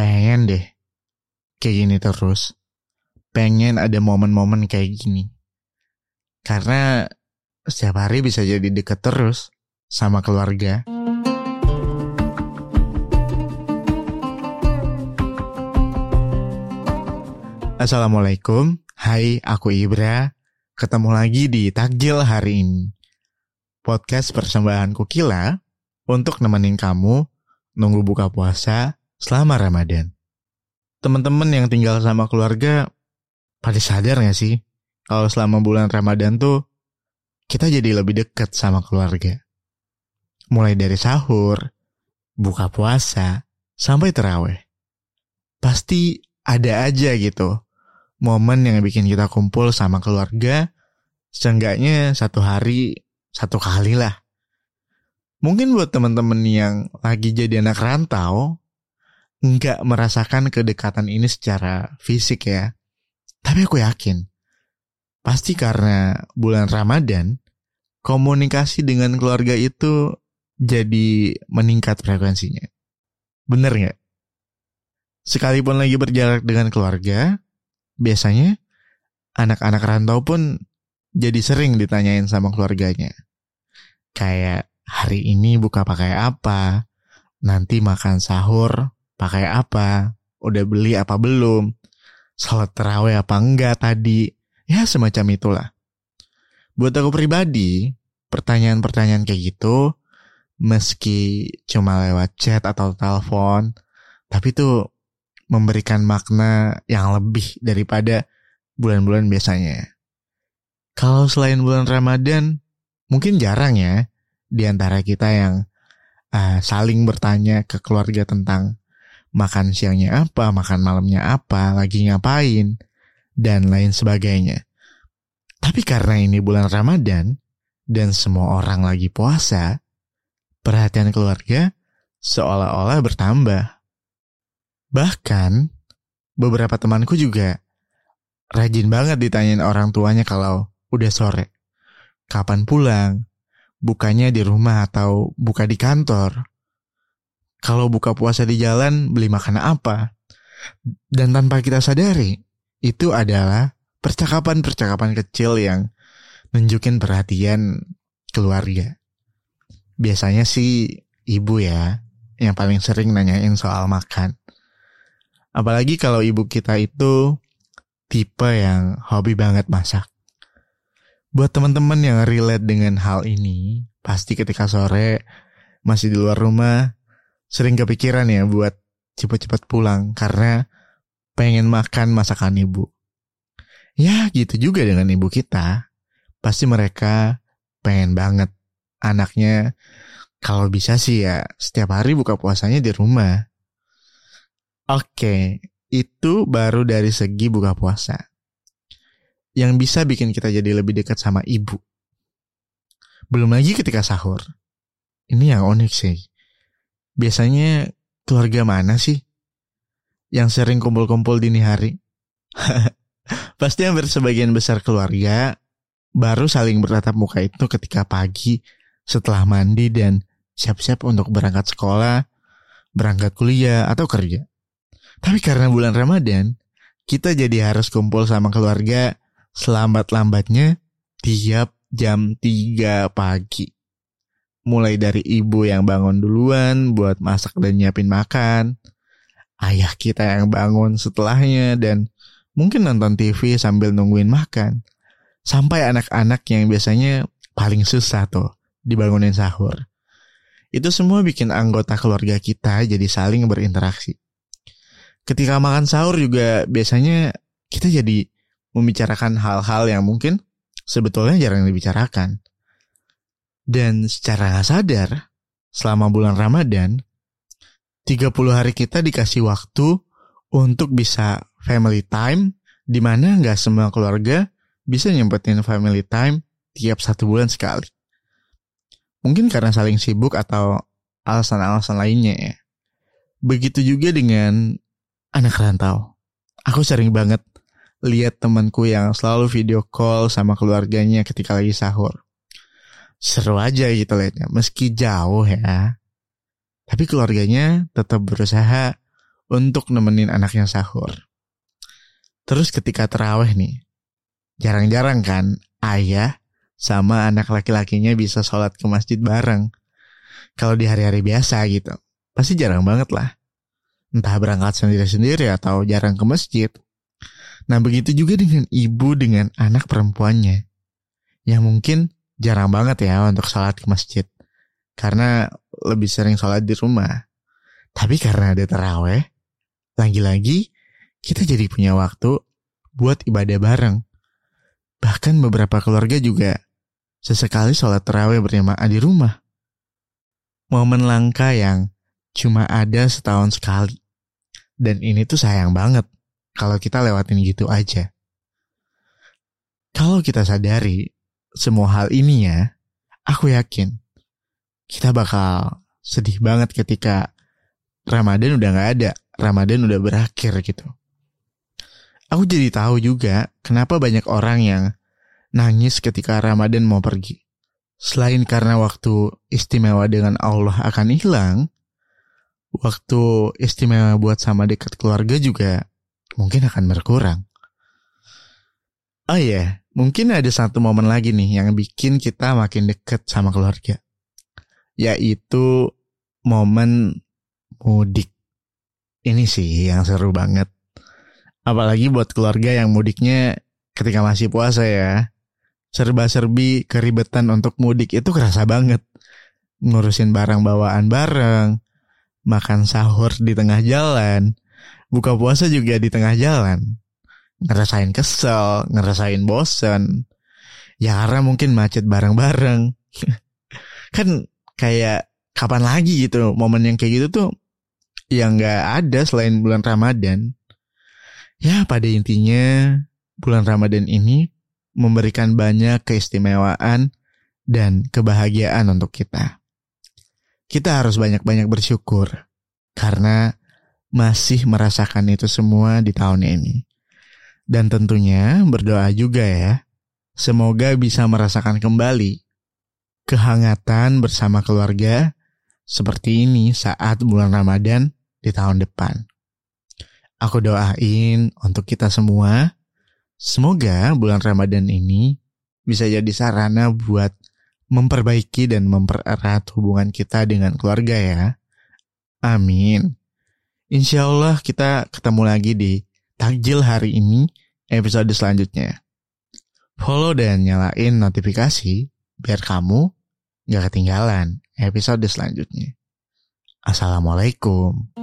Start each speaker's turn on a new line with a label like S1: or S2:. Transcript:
S1: pengen deh kayak gini terus. Pengen ada momen-momen kayak gini. Karena setiap hari bisa jadi deket terus sama keluarga. Assalamualaikum, hai aku Ibra. Ketemu lagi di Takjil hari ini. Podcast persembahan Kukila untuk nemenin kamu nunggu buka puasa selama Ramadan. Teman-teman yang tinggal sama keluarga, pada sadar gak sih? Kalau selama bulan Ramadan tuh, kita jadi lebih dekat sama keluarga. Mulai dari sahur, buka puasa, sampai terawih. Pasti ada aja gitu, momen yang bikin kita kumpul sama keluarga, seenggaknya satu hari, satu kali lah. Mungkin buat teman-teman yang lagi jadi anak rantau, nggak merasakan kedekatan ini secara fisik ya. Tapi aku yakin, pasti karena bulan Ramadan, komunikasi dengan keluarga itu jadi meningkat frekuensinya. Bener nggak? Sekalipun lagi berjarak dengan keluarga, biasanya anak-anak rantau pun jadi sering ditanyain sama keluarganya. Kayak hari ini buka pakai apa, nanti makan sahur pakai apa, udah beli apa belum, salat terawih apa enggak tadi, ya semacam itulah. Buat aku pribadi, pertanyaan-pertanyaan kayak gitu, meski cuma lewat chat atau telepon, tapi tuh memberikan makna yang lebih daripada bulan-bulan biasanya. Kalau selain bulan Ramadan, mungkin jarang ya di antara kita yang uh, saling bertanya ke keluarga tentang makan siangnya apa, makan malamnya apa, lagi ngapain, dan lain sebagainya. Tapi karena ini bulan Ramadan, dan semua orang lagi puasa, perhatian keluarga seolah-olah bertambah. Bahkan, beberapa temanku juga rajin banget ditanyain orang tuanya kalau udah sore. Kapan pulang? Bukanya di rumah atau buka di kantor? Kalau buka puasa di jalan beli makanan apa. Dan tanpa kita sadari, itu adalah percakapan-percakapan kecil yang nunjukin perhatian keluarga. Biasanya sih ibu ya yang paling sering nanyain soal makan. Apalagi kalau ibu kita itu tipe yang hobi banget masak. Buat teman-teman yang relate dengan hal ini, pasti ketika sore masih di luar rumah, sering kepikiran ya buat cepat-cepat pulang karena pengen makan masakan ibu. Ya gitu juga dengan ibu kita. Pasti mereka pengen banget anaknya kalau bisa sih ya setiap hari buka puasanya di rumah. Oke, itu baru dari segi buka puasa. Yang bisa bikin kita jadi lebih dekat sama ibu. Belum lagi ketika sahur. Ini yang unik sih biasanya keluarga mana sih yang sering kumpul-kumpul dini hari? Pasti hampir sebagian besar keluarga baru saling bertatap muka itu ketika pagi setelah mandi dan siap-siap untuk berangkat sekolah, berangkat kuliah, atau kerja. Tapi karena bulan Ramadan, kita jadi harus kumpul sama keluarga selambat-lambatnya tiap jam 3 pagi mulai dari ibu yang bangun duluan buat masak dan nyiapin makan, ayah kita yang bangun setelahnya dan mungkin nonton TV sambil nungguin makan, sampai anak-anak yang biasanya paling susah tuh dibangunin sahur. Itu semua bikin anggota keluarga kita jadi saling berinteraksi. Ketika makan sahur juga biasanya kita jadi membicarakan hal-hal yang mungkin sebetulnya jarang dibicarakan dan secara gak sadar, selama bulan Ramadan, 30 hari kita dikasih waktu untuk bisa family time, di mana nggak semua keluarga bisa nyempetin family time tiap satu bulan sekali. Mungkin karena saling sibuk atau alasan-alasan lainnya ya. Begitu juga dengan anak rantau. Aku sering banget lihat temanku yang selalu video call sama keluarganya ketika lagi sahur seru aja gitu liatnya meski jauh ya tapi keluarganya tetap berusaha untuk nemenin anaknya sahur. Terus ketika terawih nih, jarang-jarang kan ayah sama anak laki-lakinya bisa sholat ke masjid bareng. Kalau di hari-hari biasa gitu, pasti jarang banget lah. Entah berangkat sendiri-sendiri atau jarang ke masjid. Nah begitu juga dengan ibu dengan anak perempuannya. Yang mungkin jarang banget ya untuk sholat ke masjid. Karena lebih sering sholat di rumah. Tapi karena ada terawih, lagi-lagi kita jadi punya waktu buat ibadah bareng. Bahkan beberapa keluarga juga sesekali sholat terawih berjamaah di rumah. Momen langka yang cuma ada setahun sekali. Dan ini tuh sayang banget kalau kita lewatin gitu aja. Kalau kita sadari semua hal ini ya, aku yakin kita bakal sedih banget ketika Ramadan udah gak ada, Ramadan udah berakhir gitu. Aku jadi tahu juga kenapa banyak orang yang nangis ketika Ramadan mau pergi. Selain karena waktu istimewa dengan Allah akan hilang, waktu istimewa buat sama dekat keluarga juga mungkin akan berkurang. Oh iya, yeah. Mungkin ada satu momen lagi nih yang bikin kita makin dekat sama keluarga. Yaitu momen mudik. Ini sih yang seru banget. Apalagi buat keluarga yang mudiknya ketika masih puasa ya. Serba-serbi keribetan untuk mudik itu kerasa banget. Ngurusin barang bawaan bareng, makan sahur di tengah jalan, buka puasa juga di tengah jalan. Ngerasain kesel, ngerasain bosen. Ya karena mungkin macet bareng-bareng. kan kayak kapan lagi gitu momen yang kayak gitu tuh yang gak ada selain bulan Ramadan. Ya pada intinya bulan Ramadan ini memberikan banyak keistimewaan dan kebahagiaan untuk kita. Kita harus banyak-banyak bersyukur karena masih merasakan itu semua di tahun ini. Dan tentunya berdoa juga ya, semoga bisa merasakan kembali kehangatan bersama keluarga seperti ini saat bulan Ramadan di tahun depan. Aku doain untuk kita semua, semoga bulan Ramadan ini bisa jadi sarana buat memperbaiki dan mempererat hubungan kita dengan keluarga ya. Amin. Insya Allah kita ketemu lagi di takjil hari ini episode selanjutnya. Follow dan nyalain notifikasi biar kamu gak ketinggalan episode selanjutnya. Assalamualaikum.